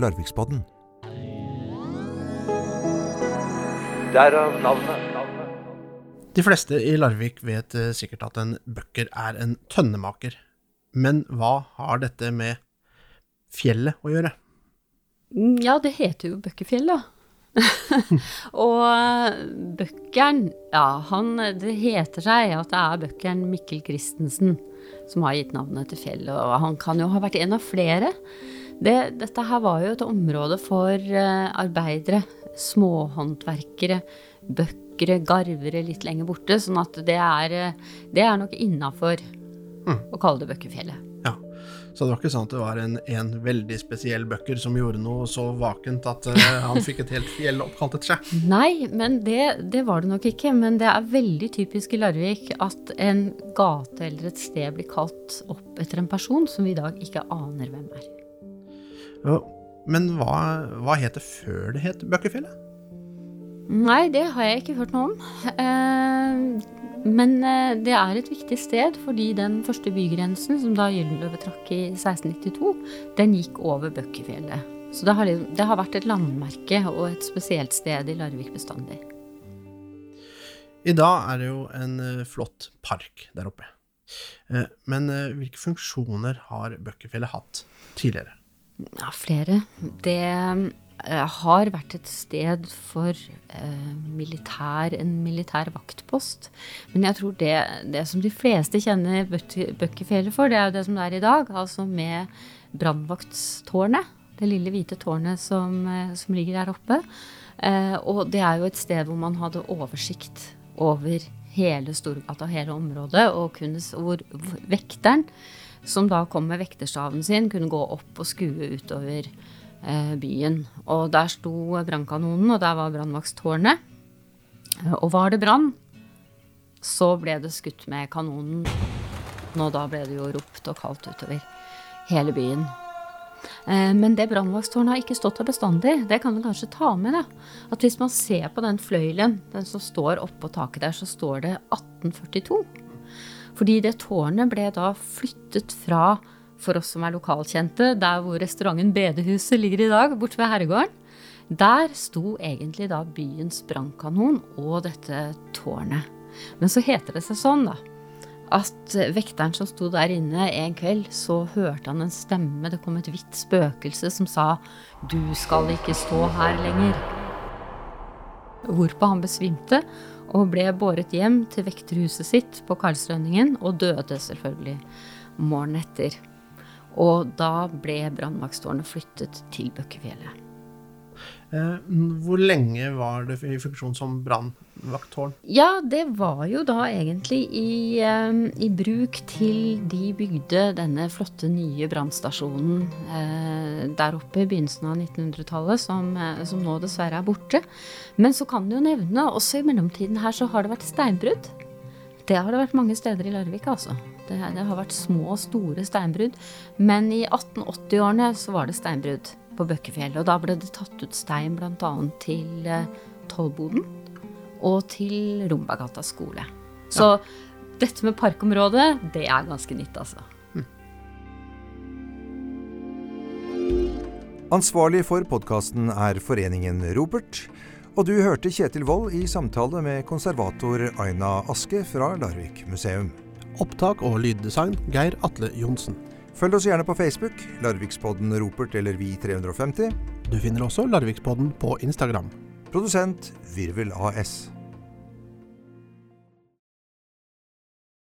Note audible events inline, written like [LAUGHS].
Larviksbodden. Derav navnet. De fleste i Larvik vet eh, sikkert at en bøkker er en tønnemaker. Men hva har dette med fjellet å gjøre? Mm, Ja, det heter jo Bøkkefjell, da. [LAUGHS] og eh, bøkkeren, ja, han Det heter seg at det er bøkkeren Mikkel Christensen som har gitt navnet til fjellet, og han kan jo ha vært en av flere. Det, dette her var jo et område for eh, arbeidere, småhåndverkere, bøkkere, garvere litt lenger borte, sånn at det er, eh, det er nok innafor å kalle det Bøkkefjellet. Ja, Så det var ikke sånn at det var en, en veldig spesiell bøkker som gjorde noe så vakent at eh, han fikk et helt fjell oppkalt etter seg? [LAUGHS] Nei, men det, det var det nok ikke. Men det er veldig typisk i Larvik at en gate eller et sted blir kalt opp etter en person som vi i dag ikke aner hvem er. Ja, Men hva, hva het det før det het Bøkkefjellet? Nei, det har jeg ikke hørt noe om. Eh, men eh, det er et viktig sted fordi den første bygrensen, som da Gyldenløve trakk i 1692, den gikk over Bøkkefjellet. Så det har, det har vært et landmerke og et spesielt sted i Larvik bestandig. I dag er det jo en eh, flott park der oppe. Men hvilke funksjoner har Bøkkefjellet hatt tidligere? Ja, flere. Det eh, har vært et sted for eh, militær, en militær vaktpost. Men jeg tror det, det som de fleste kjenner Bøkkefjellet for, det er jo det som det er i dag. Altså med brannvaktstårnet. Det lille hvite tårnet som, eh, som ligger der oppe. Eh, og det er jo et sted hvor man hadde oversikt over hele Storgata, hele området, og kunne, hvor vekteren som da kom med vekterstaven sin, kunne gå opp og skue utover eh, byen. Og der sto brannkanonen, og der var brannvaktstårnet. Eh, og var det brann, så ble det skutt med kanonen. Og da ble det jo ropt og kalt utover hele byen. Eh, Men det brannvaktstårnet har ikke stått der bestandig. Det kan du kanskje ta med. da. At Hvis man ser på den fløyelen, den som står oppå taket der, så står det 1842. Fordi det tårnet ble da flyttet fra, for oss som er lokalkjente, der hvor restauranten Bedehuset ligger i dag, borte ved herregården. Der sto egentlig da byens brannkanon og dette tårnet. Men så heter det seg sånn, da, at vekteren som sto der inne en kveld, så hørte han en stemme, det kom et hvitt spøkelse som sa 'Du skal ikke stå her lenger'. Hvorpå han besvimte og ble båret hjem til vekterhuset sitt på Karlsrønningen og døde selvfølgelig morgenen etter. Og da ble brannvakttårnet flyttet til Bøkkefjellet. Eh, Hvor lenge var det i funksjon som brannvakttårn? Ja, det var jo da egentlig i, eh, i bruk til de bygde denne flotte nye brannstasjonen eh, der oppe i begynnelsen av 1900-tallet, som, eh, som nå dessverre er borte. Men så kan du jo nevne, også i mellomtiden her så har det vært steinbrudd. Det har det vært mange steder i Larvik, altså. Det, det har vært små og store steinbrudd. Men i 1880-årene så var det steinbrudd på Bøkkefjellet. Og da ble det tatt ut stein bl.a. til eh, og til Rombagata skole. Så dette med parkområdet, det er ganske nytt, altså. Ansvarlig for podkasten er Foreningen Robert. Og du hørte Kjetil Wold i samtale med konservator Aina Aske fra Larvik museum. Opptak og lyddesign Geir Atle Johnsen. Følg oss gjerne på Facebook, Larvikspodden Ropert eller Vi350. Du finner også Larvikspodden på Instagram. Produsent Virvel AS.